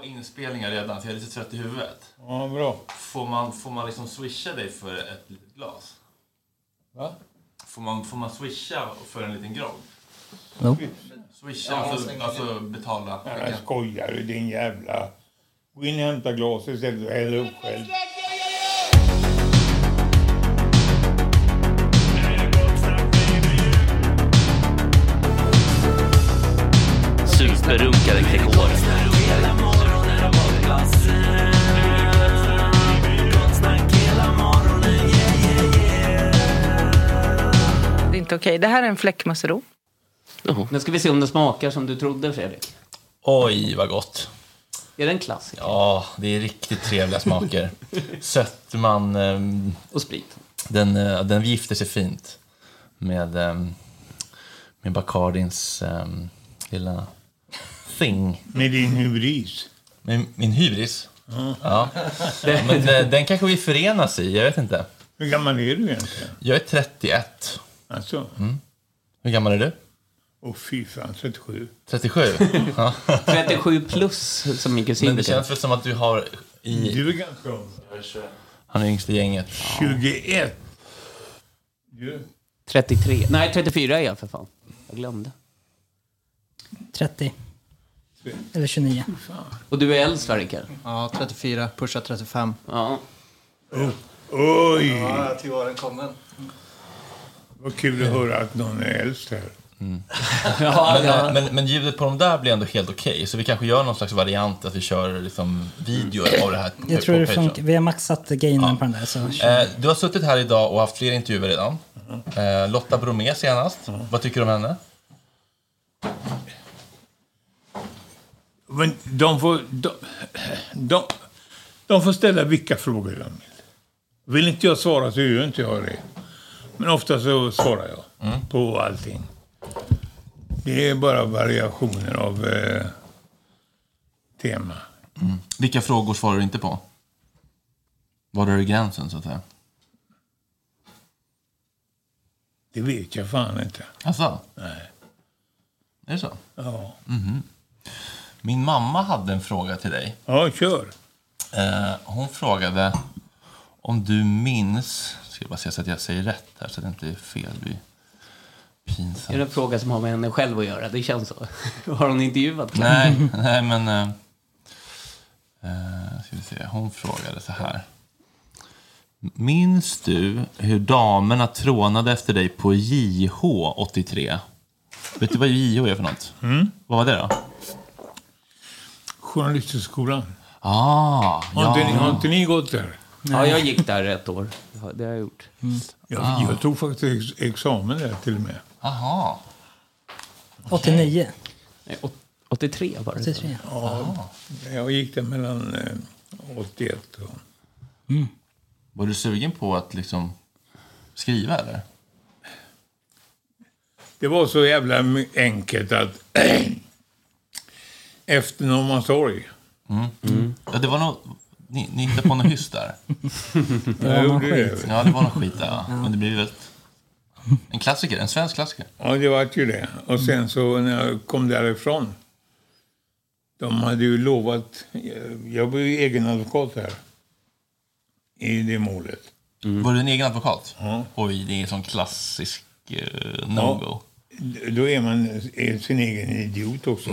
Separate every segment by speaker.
Speaker 1: Två inspelningar redan, så jag är lite trött i huvudet.
Speaker 2: Ja, bra.
Speaker 1: Får man, får man liksom swisha dig för ett litet glas?
Speaker 2: Va?
Speaker 1: Får man, får man swisha för en liten grogg?
Speaker 3: Jo.
Speaker 1: Swisha, alltså, alltså betala.
Speaker 2: Nej, skojar du din jävla... Gå in och hämta glaset istället och häll upp själv.
Speaker 4: Superrunkaren Gregor.
Speaker 5: Okej. Det här är en fläckmussero.
Speaker 6: Nu ska vi se om det smakar som du trodde, Fredrik.
Speaker 7: Oj, vad gott.
Speaker 6: Är det en klassiker?
Speaker 1: Ja, det är riktigt trevliga smaker. Sötman... ehm,
Speaker 6: Och sprit.
Speaker 1: Den, eh, den gifter sig fint med, ehm, med Bacardins ehm, lilla thing.
Speaker 2: Med din hybris.
Speaker 1: Med min hybris? Ja. Men eh, den kanske vi förenas i, jag vet inte.
Speaker 2: Hur gammal är du egentligen?
Speaker 1: Jag är 31.
Speaker 2: Alltså?
Speaker 1: Mm. Hur gammal är du?
Speaker 2: Åh fy fan, 37.
Speaker 1: 37? Ja.
Speaker 6: 37 plus, som min kusin
Speaker 1: Men det känns väl som att du har i...
Speaker 2: Du är ganska ung.
Speaker 1: Han är yngst i gänget.
Speaker 2: 21. Du,
Speaker 6: 33. Nej, 34 är jag för fan. Jag glömde.
Speaker 3: 30. Eller 29.
Speaker 6: Och du är äldst va, Rickard?
Speaker 8: Ja, 34. Pusha 35.
Speaker 6: Ja.
Speaker 2: oj!
Speaker 8: Ja, till åren kommen.
Speaker 2: Vad kul att höra att någon är äldst här.
Speaker 1: men,
Speaker 6: ja.
Speaker 1: eh, Men, men ljudet på de där blir ändå helt okej. Så vi kanske gör någon slags variant att vi kör liksom videor av det här
Speaker 3: Jag tror
Speaker 1: på
Speaker 3: det funkar. Vi har maxat gainen på den där. Så.
Speaker 1: Eh, du har suttit här idag och haft fler intervjuer redan. Eh, Lotta Bromé senast. Vad tycker du om henne?
Speaker 2: Men de får, de, de, de får ställa vilka frågor de vill. Vill inte jag svara så gör inte jag det. Men ofta så svarar jag på allting. Det är bara variationer av eh, tema.
Speaker 1: Vilka frågor svarar du inte på? Var är gränsen så att säga?
Speaker 2: Det vet jag fan inte.
Speaker 1: Alltså?
Speaker 2: Nej.
Speaker 1: Är det så?
Speaker 2: Ja.
Speaker 1: Mhm. Min mamma hade en fråga till dig.
Speaker 2: Ja, kör.
Speaker 1: Eh, hon frågade om du minns... Ska jag bara se så att jag säger rätt här så att det inte är fel. Det pinsamt.
Speaker 6: Är det en fråga som har med henne själv att göra? Det känns så. Har hon intervjuat?
Speaker 1: Nej, nej men... Eh, ska vi se. Hon frågade så här. Minns du hur damerna trånade efter dig på JH 83? Vet du vad JH är för något?
Speaker 2: Mm.
Speaker 1: Vad var det då?
Speaker 2: Journalisthögskolan.
Speaker 1: Ah,
Speaker 2: Har, inte, ni- har inte ni gått där?
Speaker 6: Ja, jag gick där ett år. Ja, Det har jag gjort.
Speaker 2: Jag,
Speaker 1: Ah.
Speaker 2: jag tog faktiskt ex- examen där till och med.
Speaker 1: Aha.
Speaker 3: 89.
Speaker 6: Nej, åt- 83 var det.
Speaker 3: 83.
Speaker 2: Ja, jag gick där mellan eh, 81 och...
Speaker 1: Var du sugen på att liksom skriva eller?
Speaker 2: Det var så jävla enkelt att efter Norrmalmstorg.
Speaker 1: Mm. Ja, det var nog... Ni, ni hittade på något hyss där.
Speaker 2: Jag gjorde det.
Speaker 1: Ja, det var något skit där. Ja. Men det blir väl en klassiker, en svensk klassiker.
Speaker 2: Ja, det var ju det. Och sen så när jag kom därifrån. De hade ju lovat... Jag var ju egen advokat här. I det målet.
Speaker 1: Var du en egen advokat?
Speaker 2: Ja.
Speaker 1: Oj, det är en sån klassisk uh, no-go.
Speaker 2: Då är man är sin egen idiot också.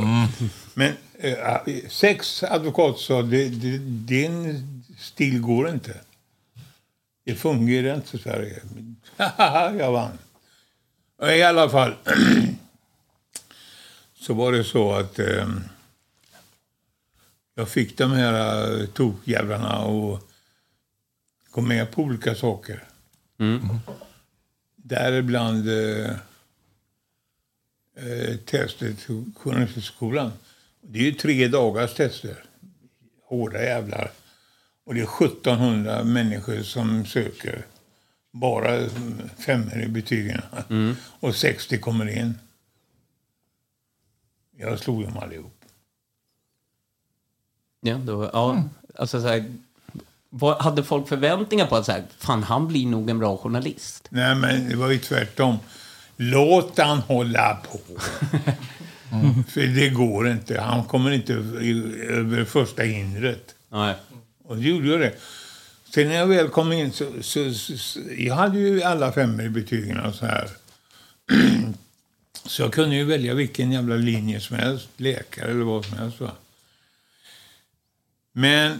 Speaker 2: Men eh, sex advokater sa det, det, din stil går inte. Det fungerar inte i Sverige. jag vann. Och I alla fall så var det så att eh, jag fick de här uh, tokjävlarna att gå med på olika saker. Däribland eh, eh, testet till Journalisthögskolan. Det är ju tre dagars tester. Hårda jävlar. Och det är 1700 människor som söker. Bara femmor i betygen. Och 60 kommer in. Jag slog dem allihop.
Speaker 6: Ja, då, ja. Alltså, så här, vad, hade folk förväntningar på att så här, fan, han blir nog en bra journalist?
Speaker 2: Nej, men det var ju tvärtom. Låt han hålla på. För det går inte. Han kommer inte över första hindret.
Speaker 6: Nej.
Speaker 2: Och det gjorde jag det. Sen när jag väl kom in så, så, så, så jag hade ju alla femmor i betygen och så här. så jag kunde ju välja vilken jävla linje som helst, läkare eller vad som helst. Va? Men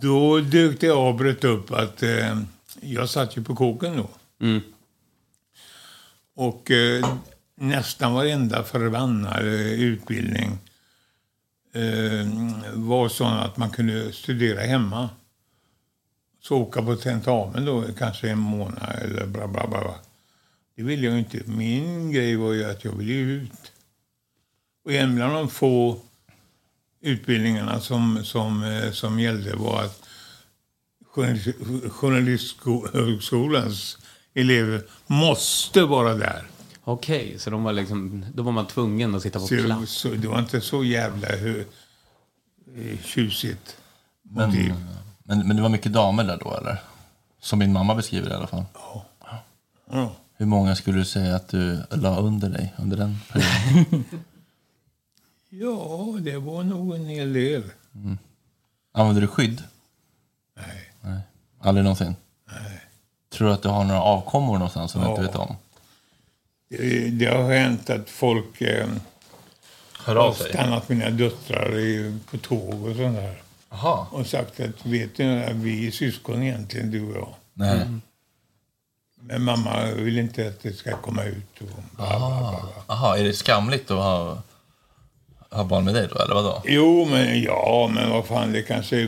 Speaker 2: då dök det av bröt upp att eh, jag satt ju på kåken då.
Speaker 6: Mm.
Speaker 2: Och eh, nästan varenda förbannad eh, utbildning eh, var sån att man kunde studera hemma. Så åka på tentamen då kanske en månad eller bla bla bla. Det ville jag inte. Min grej var ju att jag ville ut. Och en bland de få utbildningarna som, som, eh, som gällde var att journalist- Journalisthögskolans elever måste vara där.
Speaker 6: Okej, så de var liksom, då var man tvungen att sitta på
Speaker 2: Så, det-
Speaker 6: plats.
Speaker 2: så, det var inte så jävla hö, eh, tjusigt.
Speaker 1: Men,
Speaker 2: motiv.
Speaker 1: men, men det var mycket damer där då eller? Som min mamma beskriver det i alla fall.
Speaker 2: Ja.
Speaker 1: Hur många skulle du säga att du la under dig under den perioden?
Speaker 2: Ja, det var nog en hel del.
Speaker 1: Använder du skydd?
Speaker 2: Nej.
Speaker 1: Nej. Aldrig någonsin?
Speaker 2: Nej.
Speaker 1: Tror du att du har några avkommor någonstans som du inte
Speaker 2: Ja.
Speaker 1: vet om?
Speaker 2: Det, det har hänt att folk eh,
Speaker 1: Hör
Speaker 2: har
Speaker 1: sig?
Speaker 2: stannat mina döttrar i, på tåg och sånt där.
Speaker 1: Jaha.
Speaker 2: Och sagt att vet du, att vi är syskon egentligen, du och jag.
Speaker 1: Nej.
Speaker 2: Mm. Men mamma vill inte att det ska komma ut. Och bla, bla, bla, bla.
Speaker 1: Jaha, är det skamligt att ha, ha barn med dig då, eller vadå?
Speaker 2: Jo, men ja, men vad fan, det kanske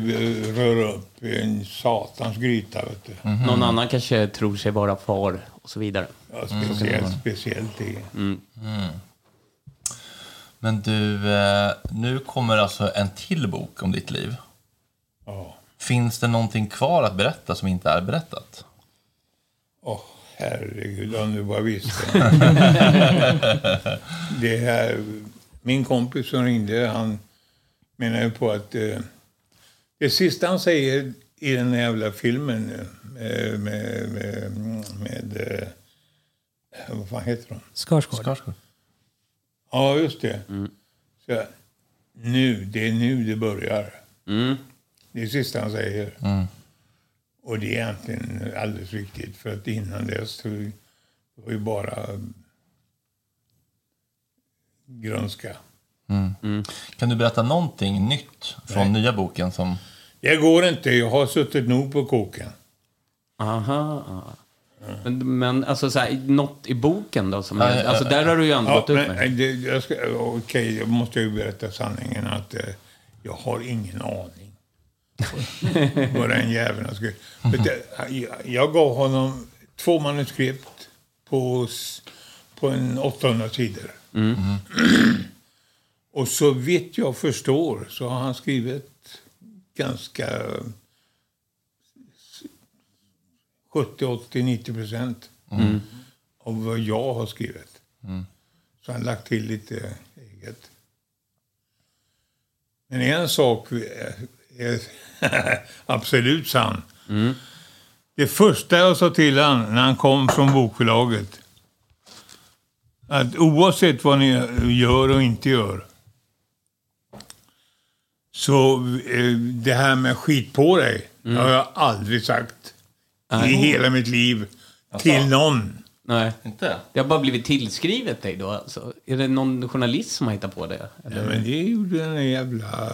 Speaker 2: rör upp en satans gryta, vet du.
Speaker 6: Någon annan kanske tror sig vara far och så vidare.
Speaker 2: Ja, speciellt, speciellt det.
Speaker 6: Mm.
Speaker 1: Men du, eh, nu kommer alltså en till bok om ditt liv.
Speaker 2: Ja.
Speaker 1: Finns det någonting kvar att berätta som inte är berättat?
Speaker 2: Åh, herregud, om du bara visste. det här, min kompis som ringde, han menar ju på att eh, det sista han säger i den jävla filmen eh, med, med, med eh, vad fan heter de?
Speaker 3: Skarsgård.
Speaker 1: Skarsgård.
Speaker 2: Ja, just det. Så, nu, det är nu det börjar.
Speaker 6: Mm.
Speaker 2: Det är det sista han säger.
Speaker 1: Mm.
Speaker 2: Och det är egentligen alldeles riktigt. För att innan dess så var ju bara grönska.
Speaker 1: Mm. Kan du berätta någonting nytt från nya boken som...
Speaker 2: Det går inte. Jag har suttit nog på kåken.
Speaker 6: Aha. Men, men alltså så här, något i boken då? Som
Speaker 2: Ja,
Speaker 6: är,
Speaker 2: ja,
Speaker 6: alltså där har du ju ändå
Speaker 2: ja,
Speaker 6: gått
Speaker 2: men,
Speaker 6: med.
Speaker 2: det, jag ska, Okej, jag måste ju berätta sanningen att eh, jag har ingen aning. Vad den jäveln har skrivit. Vet du, jag, jag gav honom två manuskript på, på en 800 sidor.
Speaker 6: Mm.
Speaker 2: Och så vitt jag förstår så har han skrivit ganska 70, 80, 90 procent
Speaker 6: Mm.
Speaker 2: av vad jag har skrivit.
Speaker 1: Mm.
Speaker 2: Så han har lagt till lite eget. Men en sak är, absolut sann.
Speaker 6: Mm.
Speaker 2: Det första jag sa till han när han kom från bokförlaget att oavsett vad ni gör och inte gör så eh, det här med skit på dig
Speaker 6: Mm.
Speaker 2: har jag aldrig sagt
Speaker 6: Nej.
Speaker 2: i hela mitt liv till någon.
Speaker 6: Nej.
Speaker 1: Inte?
Speaker 6: Det har bara blivit tillskrivet dig då alltså. Är det någon journalist som har hittat på det?
Speaker 2: Ja, men det gjorde den där jävla...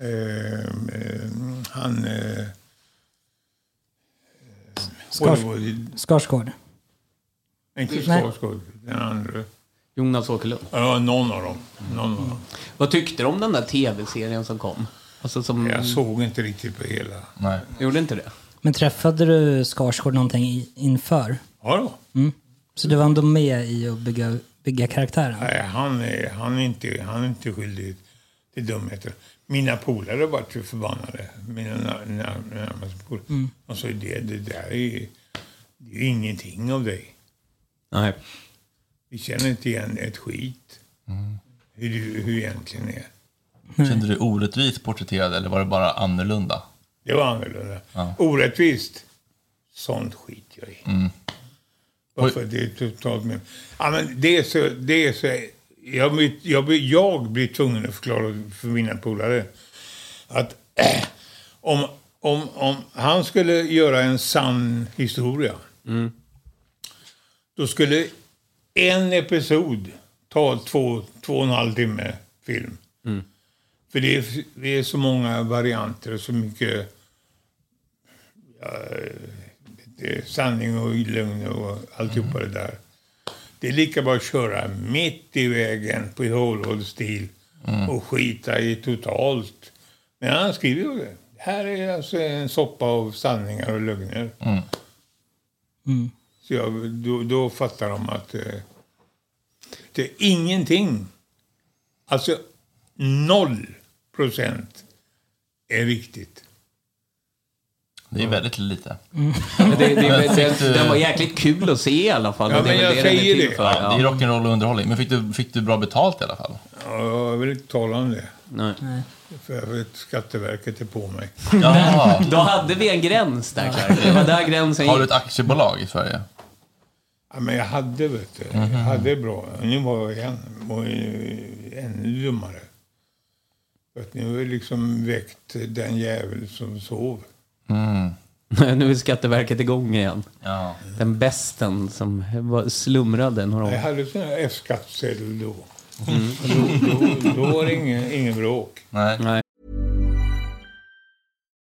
Speaker 2: Eh, eh, han... Eh,
Speaker 3: Skars- Skarsgård.
Speaker 2: Inte. Skarsgård, den andra.
Speaker 6: Jonas Åkerlund.
Speaker 2: Ja, någon av dem. Någon av dem.
Speaker 6: Vad tyckte du om den där tv-serien som kom? Alltså som...
Speaker 2: Jag såg inte riktigt på hela.
Speaker 1: Nej.
Speaker 6: Gjorde inte det?
Speaker 3: Men träffade du Skarsgård någonting inför?
Speaker 2: Ja då.
Speaker 3: Mm. Så du var ändå med i att bygga, bygga karaktären?
Speaker 2: Nej, han är, han, är inte, han är inte skyldig till dumheter. Mina polare vart ju förbannade. Mina när- när- närmaste polare.
Speaker 3: Mm.
Speaker 2: De sa det, det där är, det är ingenting av dig.
Speaker 6: Nej.
Speaker 2: Vi känner inte igen ett skit. Hur du hur egentligen är.
Speaker 1: Kände du dig orättvist porträtterad eller var det bara annorlunda?
Speaker 2: Det var annorlunda.
Speaker 1: Ja.
Speaker 2: Orättvist. Sånt skit jag i.
Speaker 1: Mm.
Speaker 2: Varför det är totalt med. Ja, men det är så... Det är så jag, blir, jag, blir, jag blir tvungen att förklara för mina polare att om, om, om han skulle göra en sann historia då skulle en episod ta två, två och en halv timme film. För det är, det är så många varianter och så mycket ja, det är sanning och lögn och alltihopa det där. Det är lika bra att köra mitt i vägen på Hollywood-stil och skita i totalt. Men han skriver ju det. Här är alltså en soppa av sanningar och lögner.
Speaker 1: Mm.
Speaker 3: Mm.
Speaker 2: Så jag, då, då fattar de att eh, det är ingenting. Alltså, noll procent är riktigt.
Speaker 1: Det är väldigt lite.
Speaker 6: Det, det, det,
Speaker 1: Fick du-
Speaker 6: den var jäkligt kul att se i alla fall.
Speaker 2: Ja,
Speaker 6: det
Speaker 2: men jag
Speaker 6: är
Speaker 2: säger det.
Speaker 6: för,
Speaker 1: Ja, det är rock'n'roll och underhållning. Men fick du, fick du bra betalt i alla fall?
Speaker 2: Ja, jag vill inte tala om det.
Speaker 6: Nej.
Speaker 2: För jag vet Skatteverket är på mig.
Speaker 1: Jaha.
Speaker 6: Då hade vi en gräns där, Clark. Det var där gränsen
Speaker 1: Har du ett aktiebolag i Sverige?
Speaker 2: Ja, men jag hade, vet du.
Speaker 1: Mhm.
Speaker 2: Jag hade bra. Nu var jag var jag ännu dummare. För att nu har jag liksom väckt den jävel som sov.
Speaker 1: Mm.
Speaker 6: Nu är Skatteverket igång igen.
Speaker 1: Ja.
Speaker 6: Den besten som var slumrade några år.
Speaker 2: Jag hade sån här F-skattsedel då.
Speaker 6: Mm.
Speaker 2: Då, då. Då var det ingen, ingen bråk.
Speaker 1: Nej.
Speaker 6: Nej.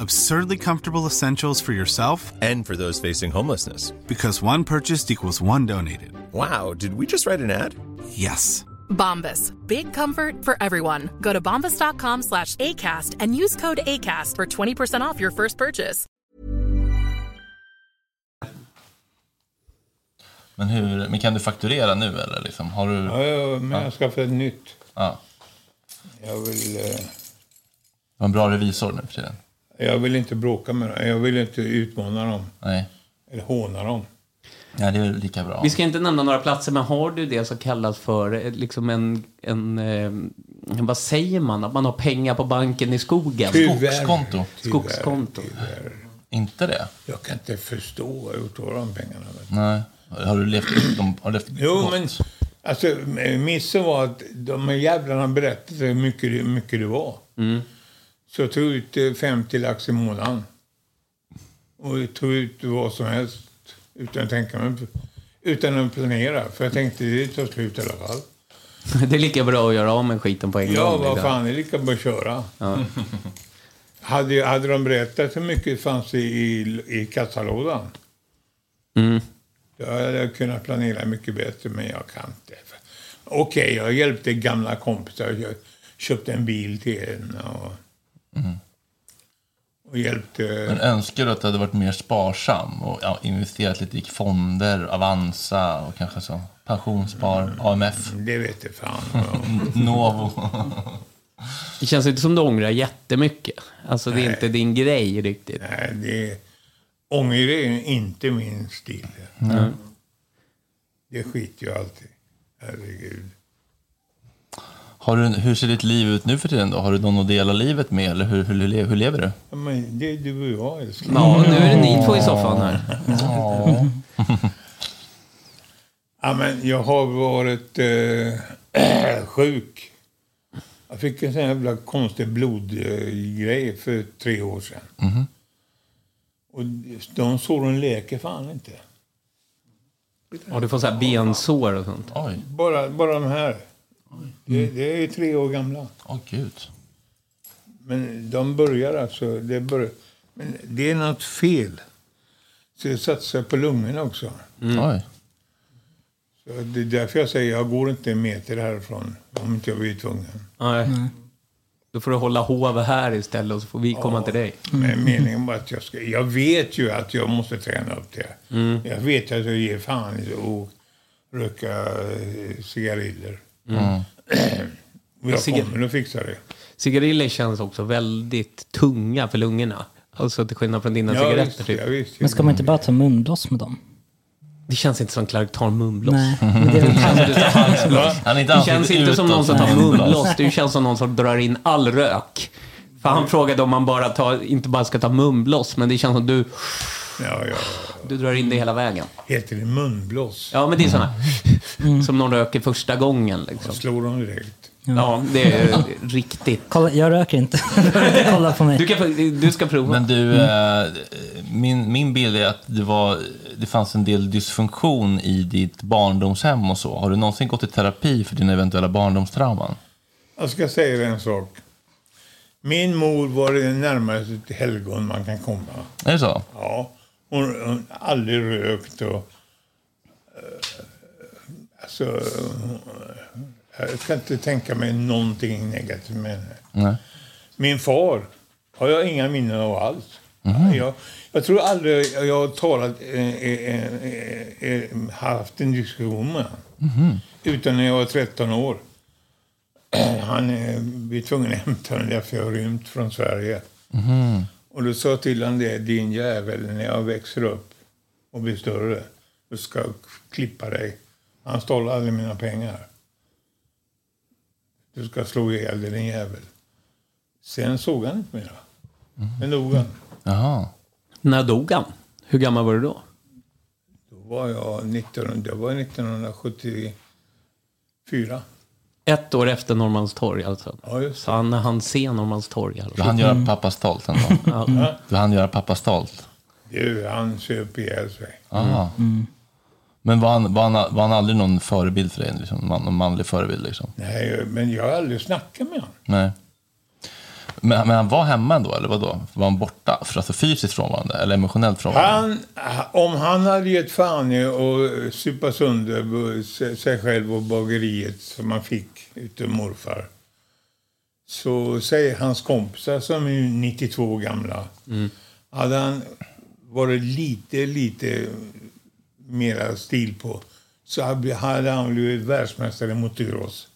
Speaker 9: Absurdly comfortable essentials for yourself
Speaker 10: And for those facing homelessness.
Speaker 9: because one purchased equals one donated.
Speaker 10: Wow, did we just write an ad?
Speaker 9: Yes.
Speaker 11: Bombas. Big comfort for everyone. Go to bombas.com slash ACAST and use code ACAST for 20% off your first purchase.
Speaker 1: Men, hur, men kan du fakturera nu eller? Liksom? Har du...
Speaker 2: Ja, ja, men jag ska få ett nytt.
Speaker 1: Ja.
Speaker 2: Jag vill, eh,
Speaker 1: Du har en bra revisor nu för tiden.
Speaker 2: Jag vill inte bråka med dem. Jag vill inte utmana dem.
Speaker 1: Nej.
Speaker 2: Eller håna dem.
Speaker 1: Ja, det är lika bra.
Speaker 6: Vi ska inte nämna några platser, men har du det som kallas för eh, liksom en, en eh, vad säger man, att man har pengar på banken i skogen?
Speaker 2: Tyvärr.
Speaker 1: Skogskonto.
Speaker 6: Skogskonto.
Speaker 1: Inte det?
Speaker 2: Jag kan inte förstå vad jag gjort av de pengarna.
Speaker 1: Nej. Har du levt, de, har du levt
Speaker 2: Jo,
Speaker 1: gott?
Speaker 2: men alltså, missen var att de här jävlarna berättade hur mycket, mycket det var.
Speaker 6: Mm.
Speaker 2: Så jag tog ut eh, 50 lax i månaden. Och tog ut vad som helst utan att tänka mig, utan att planera. För jag tänkte det tar slut i alla fall.
Speaker 6: Det är lika bra att göra av med skiten på en
Speaker 2: Ja,
Speaker 6: gång.
Speaker 2: vad
Speaker 6: liksom.
Speaker 2: fan, det är lika bra att köra.
Speaker 6: Ja.
Speaker 2: Hade, hade de berättat hur mycket det fanns i, i, i kassalådan,
Speaker 6: Mm.
Speaker 2: då hade jag kunnat planera mycket bättre, men jag kan inte. Okej, jag hjälpte gamla kompisar. Jag köpte en bil till en och, och hjälpte...
Speaker 1: Men önskar du att du hade varit mer sparsam och ja, investerat lite i fonder, Avanza och kanske så pensionsspar, AMF,
Speaker 2: Det vet jag fan.
Speaker 1: Novo?
Speaker 6: Det känns inte som du ångrar jättemycket. Alltså, det är
Speaker 2: Nej.
Speaker 6: inte din grej riktigt.
Speaker 2: Nej, det... Ånger är inte min stil.
Speaker 6: Mm.
Speaker 2: Det skiter jag alltid Herregud.
Speaker 1: Har du, hur ser ditt liv ut nu för tiden då? Har du någon att dela livet med eller hur, hur, hur lever du?
Speaker 2: Ja, men det är du och jag, älskling.
Speaker 6: Ja, nu är det ni två i soffan här.
Speaker 1: Ja.
Speaker 2: Ja, men jag har varit eh, sjuk. Jag fick en sån jävla konstig blodgrej för tre år sedan.
Speaker 1: Mhm.
Speaker 2: Och de såren läker fan inte.
Speaker 6: Ja, du får så här bensår och sånt.
Speaker 1: Oj.
Speaker 2: Bara, bara de här. Det, det är tre år gamla.
Speaker 1: Åh gud.
Speaker 2: Men de börjar alltså. Det, börjar, men det är något fel. Så jag satsar på lungorna också.
Speaker 1: Oj.
Speaker 2: Så det är därför jag säger jag går inte en meter härifrån om inte jag blir tvungen.
Speaker 6: Nej. Då får du hålla hov här istället och så får vi komma till dig.
Speaker 2: Men meningen var att jag ska... Jag vet ju att jag måste träna upp det.
Speaker 6: Mm.
Speaker 2: Jag vet att jag ger fan i att röka eh, cigariller.
Speaker 6: Mm.
Speaker 2: Jag kommer att fixa det.
Speaker 6: Cigariller känns också väldigt tunga för lungorna. Alltså till skillnad från dina
Speaker 2: Ja,
Speaker 6: cigaretter.
Speaker 2: visst,
Speaker 6: typ.
Speaker 2: ja, visst.
Speaker 3: Men ska man inte bara ta munblås med dem?
Speaker 6: Det känns inte som Clark tar munblås.
Speaker 3: Nej, men det är
Speaker 6: Det känns.
Speaker 1: Han är inte
Speaker 6: Det känns inte som någon som tar
Speaker 1: munblås.
Speaker 6: munblås. Det känns som någon som drar in all rök. För han frågade om man bara tar, inte bara ska ta munblås, men det känns som du,
Speaker 2: Ja, ja.
Speaker 6: du drar in det hela vägen.
Speaker 2: Heter det munblås?
Speaker 6: Ja, men det är sådana som någon röker första gången. Liksom.
Speaker 2: Slår de direkt?
Speaker 6: Ja, det är riktigt.
Speaker 3: Kolla, jag röker inte. Kolla på mig.
Speaker 6: Du, kan, du ska prova.
Speaker 1: Men du, eh, min, min bild är att det, var, det fanns en del dysfunktion i ditt barndomshem och så. Har du någonsin gått i terapi för dina eventuella barndomstrauman?
Speaker 2: Jag ska säga dig en sak. Min mor var det närmaste till helgon man kan komma.
Speaker 1: Är det så?
Speaker 2: Ja. Hon har aldrig rökt och... eh, Alltså... eh, Jag kan inte tänka mig någonting negativt med henne.
Speaker 1: Nej.
Speaker 2: Min far har jag inga minnen av alls.
Speaker 1: Mhm.
Speaker 2: Jag, jag tror aldrig jag har talat, eh, eh, eh, eh, haft en diskussion med honom.
Speaker 1: Mhm.
Speaker 2: Utan när jag var 13 år. Han eh, blev tvungen att hämta den därför jag rymt från Sverige.
Speaker 1: Mhm.
Speaker 2: Och då sa jag till honom det, din jävel, när jag växer upp och blir större, då ska jag klippa dig. Han stal aldrig mina pengar. Du ska slå ihjäl dig, din jävel. Sen såg han inte mera. Sen dog han.
Speaker 1: Jaha.
Speaker 6: När dog han? Hur gammal var du då?
Speaker 2: Då var jag 19, det var 1974.
Speaker 6: Ett år efter Norrmalmstorg alltså.
Speaker 2: Ja, just
Speaker 6: Så han han se Norrmalmstorg. Alltså.
Speaker 1: Du hann göra pappa stolt en gång.
Speaker 6: Ja.
Speaker 1: Du hann göra pappa stolt.
Speaker 2: Du, han söp ihjäl sig.
Speaker 1: Aha. Men var han, var, han, var han aldrig någon förebild för dig? Liksom, man, någon manlig förebild? Liksom?
Speaker 2: Nej, men jag har aldrig snackat med honom.
Speaker 1: Nej. Men, men han var hemma ändå, eller vadå? Var han borta? För alltså fysiskt frånvarande eller emotionellt frånvarande?
Speaker 2: Han, om han hade gett fan i att supa sönder sig själv och bageriet som man fick utav morfar. Så säger hans kompisar som är 92 år gamla. Hade han varit lite, lite mera stil på så hade han blivit världsmästare mot oss.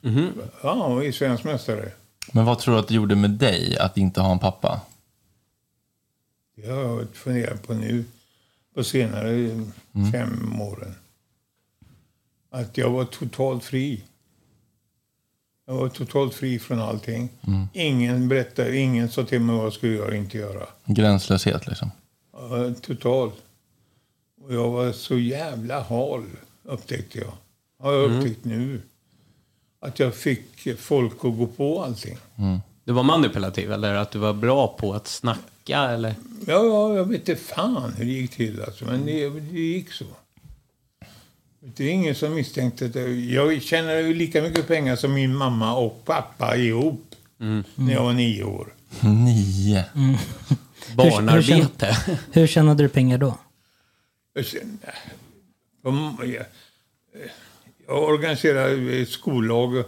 Speaker 1: Mhm.
Speaker 2: Ja, han ju svensk mästare.
Speaker 1: Men vad tror du att det gjorde med dig att inte ha en pappa?
Speaker 2: Det har jag funderat på nu på senare
Speaker 1: Mm.
Speaker 2: fem åren. Att jag var totalt fri. Jag var totalt fri från allting.
Speaker 1: Mm.
Speaker 2: Ingen berättade, ingen sa till mig vad jag skulle göra och inte göra.
Speaker 1: Gränslöshet liksom.
Speaker 2: Ja, totalt. Och jag var så jävla hal, upptäckte jag. Har jag
Speaker 6: Mm.
Speaker 2: upptäckt nu. Att jag fick folk att gå på allting.
Speaker 6: Du var manipulativ eller att du var bra på att snacka eller?
Speaker 2: Ja, ja, jag vet inte fan hur det gick till alltså, men det, det gick så. Det är ingen som misstänkte att jag, tjänade ju lika mycket pengar som min mamma och pappa ihop när jag var nio år.
Speaker 1: Nio.
Speaker 3: Mm.
Speaker 6: Barnarbete.
Speaker 3: Hur, hur, tjän- hur tjänade du pengar då?
Speaker 2: Jag jag- organiserade ett skollag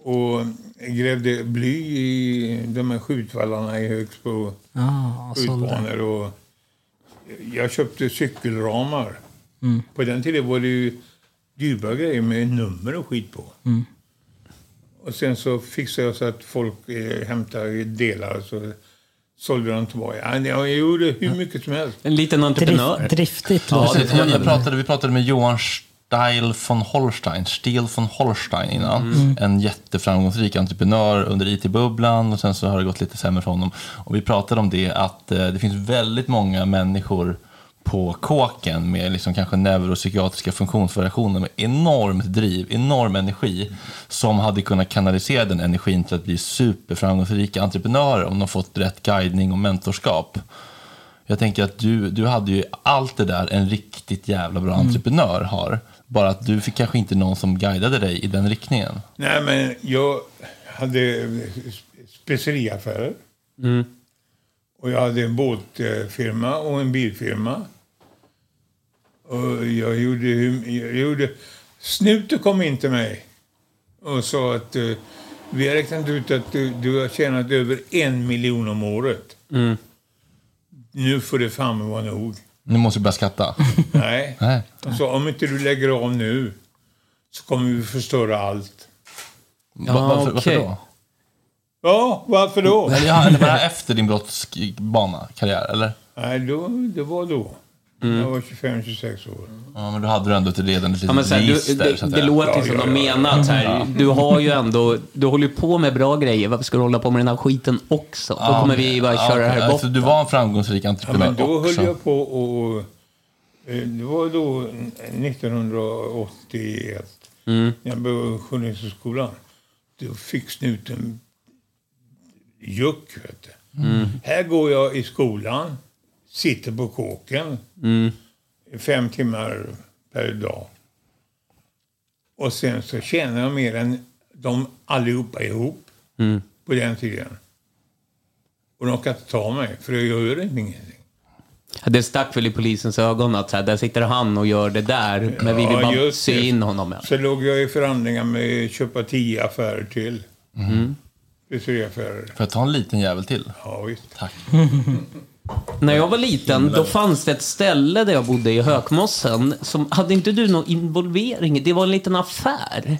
Speaker 2: och grävde bly i de här skjutvallarna i Högsbo
Speaker 3: Ah,
Speaker 2: skjutbanor. Och jag köpte cykelramar.
Speaker 3: Mm.
Speaker 2: På den tiden var det ju dyrbara grejer med nummer och skit på.
Speaker 3: Mm.
Speaker 2: Och sen så fixade jag så att folk eh, hämtade delar så sålde de tillbaka. Ja, Jag gjorde hur mycket som helst.
Speaker 6: En liten entreprenör.
Speaker 3: Drift, driftigt.
Speaker 1: Ja, det. jag, jag pratade, vi pratade med Johan Steil von Holstein, Stiel von Holstein innan.
Speaker 3: Mm.
Speaker 1: En jätteframgångsrik entreprenör under IT-bubblan och sen så har det gått lite sämre för honom. Och vi pratade om det att eh, det finns väldigt många människor på kåken med liksom kanske neuropsykiatriska funktionsvariationer med enormt driv, enorm energi som hade kunnat kanalisera den energin till att bli superframgångsrika entreprenörer om de fått rätt guidning och mentorskap. Jag tänker att du, du hade ju allt det där en riktigt jävla bra
Speaker 2: Mm.
Speaker 1: entreprenör har. Bara att du fick kanske inte någon som guidade dig i den riktningen.
Speaker 2: Nej, men jag hade speceriaffärer.
Speaker 6: Mm.
Speaker 2: Och jag hade en båtfirma och en bilfirma. Och jag gjorde... Jag gjorde Snuten kom in till mig och sa att eh, vi har räknat ut att du, du har tjänat över en miljon om året.
Speaker 6: Mm.
Speaker 2: Nu får det fan vara nog.
Speaker 1: Nu måste du börja skatta.
Speaker 2: Nej.
Speaker 1: Nej.
Speaker 2: De sa om inte du lägger av nu så kommer vi förstöra allt.
Speaker 1: Va- varför, varför
Speaker 6: okej.
Speaker 1: då?
Speaker 2: Ja, varför då?
Speaker 1: Ja, eller bara efter din brottsbana, karriär, eller?
Speaker 2: Nej, då, det var då.
Speaker 6: Mm.
Speaker 2: Jag var 25-26 år.
Speaker 1: Ja, men då hade du ändå ett redan ett
Speaker 6: Ja, men
Speaker 1: litet
Speaker 6: så här, du,
Speaker 1: register,
Speaker 6: det,
Speaker 1: så att
Speaker 6: det
Speaker 1: säga.
Speaker 6: låter ju som de menar så här, Du har ju ändå, du håller ju på med bra grejer. Varför ska du hålla på med den här skiten också? Då
Speaker 1: Ja,
Speaker 6: kommer vi bara
Speaker 1: ja,
Speaker 6: köra det här bort.
Speaker 1: Alltså, du var en framgångsrik
Speaker 2: Ja,
Speaker 1: entreprenör
Speaker 2: men då
Speaker 1: också.
Speaker 2: höll jag på och... eh, Det var då 1981,
Speaker 6: Mm.
Speaker 2: jag började Journalisthögskolan. Då fick snuten juck, vet du.
Speaker 6: Mm.
Speaker 2: Här går jag i skolan, sitter på kåken
Speaker 6: Mm.
Speaker 2: fem timmar per dag. Och sen så tjänar jag mer än de allihopa ihop
Speaker 6: Mm.
Speaker 2: på den tiden. Och de kan inte ta mig, för jag gör ingenting.
Speaker 6: Det stack väl i polisens ögon att så här, där sitter han och gör det där, men vi vill bara sy
Speaker 2: det.
Speaker 6: in honom. Ja.
Speaker 2: Så låg jag i förhandlingar med att köpa tio affärer till.
Speaker 6: Mm.
Speaker 2: Frisöraffärer.
Speaker 1: Får jag ta en liten jävel till?
Speaker 2: Ja, visst.
Speaker 1: Tack.
Speaker 6: När jag var liten, då fanns det ett ställe där jag bodde i Hökmossen. Som, hade inte du någon involvering? Det var en liten affär.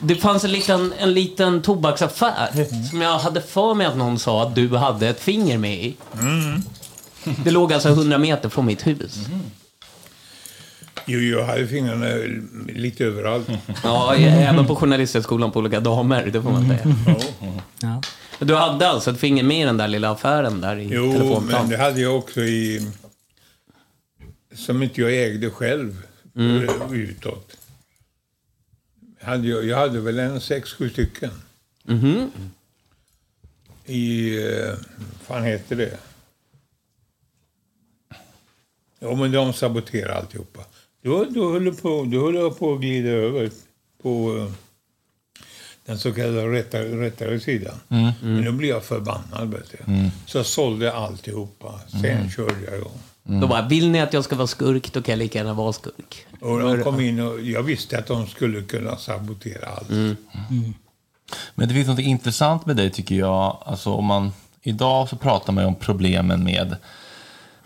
Speaker 6: Det fanns en liten, en liten tobaksaffär som jag hade för mig att någon sa att du hade ett finger med i.
Speaker 2: Mm.
Speaker 6: Det låg alltså 100 meter från mitt hus.
Speaker 2: Jo, jag hade fingrarna lite överallt.
Speaker 6: Ja, även på Journalisthögskolan på olika damer, det får man säga.
Speaker 3: Ja.
Speaker 6: Du hade alltså ett finger med i den där lilla affären där i
Speaker 2: Jo, men det hade jag också i... Som inte jag ägde själv
Speaker 6: Mm.
Speaker 2: eh, utåt. Hade jag, jag hade väl en sex, sju stycken.
Speaker 6: Mhm.
Speaker 2: I... eh, fan heter det? Ja, men de saboterar alltihopa. Då, då, höll jag på, då höll jag på att glida över på eh, den så kallade rättare, rättare sidan.
Speaker 1: Mm.
Speaker 2: Men då blev jag förbannad. Vet du.
Speaker 1: Mm.
Speaker 2: Så jag sålde alltihopa. Sen
Speaker 6: Mm.
Speaker 2: körde jag igång.
Speaker 6: Då bara, vill ni att jag ska vara skurk, då kan jag lika gärna vara skurk.
Speaker 2: Och de kom in och jag visste att de skulle kunna sabotera allt.
Speaker 6: Mm.
Speaker 1: Men det finns något intressant med dig tycker jag. Alltså om man, idag så pratar man ju om problemen med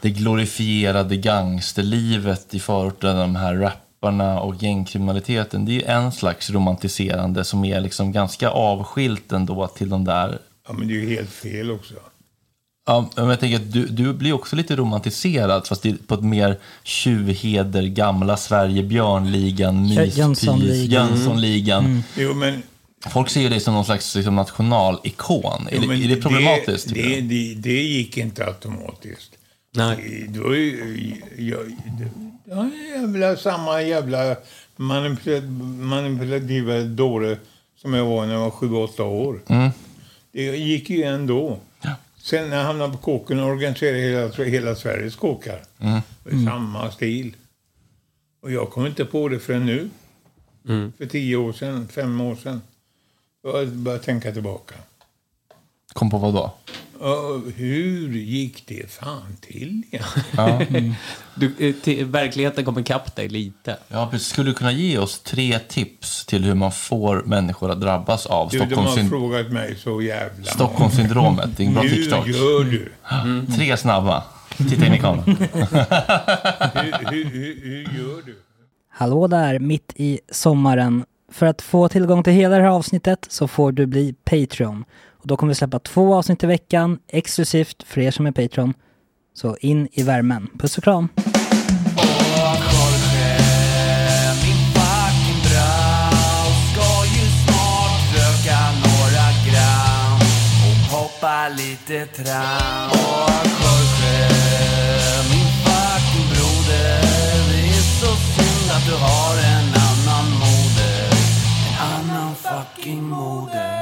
Speaker 1: det glorifierade gangsterlivet i förorten, de här rapparna och gängkriminaliteten. Det är ju en slags romantiserande som är liksom ganska avskilt ändå till de där...
Speaker 2: Ja, men det är ju helt fel också.
Speaker 1: Ja, men jag tänker att du, du blir också lite romantiserad fast det är på ett mer tjuvheder, gamla Sverige, Björnligan,
Speaker 3: Jö-
Speaker 1: myspys,
Speaker 3: Jönssonligan.
Speaker 1: Jönssonligan.
Speaker 3: Mm.
Speaker 2: Jo, men
Speaker 1: Folk ser ju dig som någon slags liksom, nationalikon. Är,
Speaker 2: Jo,
Speaker 1: det,
Speaker 2: men
Speaker 1: är det problematiskt?
Speaker 2: Det, det, det, det gick inte automatiskt.
Speaker 6: Nej.
Speaker 2: Var ju... Jag, ja, jävla, samma jävla manipula- manipulativa dåre som jag var när jag var sju, åtta år.
Speaker 1: Mm.
Speaker 2: Det gick ju ändå. Sen när jag hamnade på kåken och organiserade hela, hela Sveriges kåkar.
Speaker 1: Mm.
Speaker 2: Var samma stil. Och jag kom inte på det förrän nu.
Speaker 6: Mm.
Speaker 2: För tio år sedan, fem år sedan. Jag började tänka tillbaka.
Speaker 1: Kom på vad då?
Speaker 2: Ja, hur gick det fan till?
Speaker 1: Ja.
Speaker 6: Du, eh, till, verkligheten kommer ikapp dig lite.
Speaker 1: Ja, precis. Skulle du kunna ge oss tre tips till hur man får människor att drabbas av
Speaker 2: Du, de har
Speaker 1: Stockholmssynd-
Speaker 2: frågat mig så jävla
Speaker 1: Stockholmssyndromet? Det är en bra
Speaker 2: Hur
Speaker 1: TikTok.
Speaker 2: gör du?
Speaker 1: Mm. Tre snabba. Titta in i kameran.
Speaker 2: hur, hur, hur, hur gör du?
Speaker 3: Hallå där, mitt i sommaren. För att få tillgång till hela det här avsnittet så får du bli Patreon. Och då kommer vi släppa två avsnitt i veckan, exklusivt för er som är Patreon. Så in i värmen. Puss och kram!
Speaker 12: Lite tram. Åh, Jorge, min fucking broder. Det är så synd att du har en annan moder. En annan fucking moder.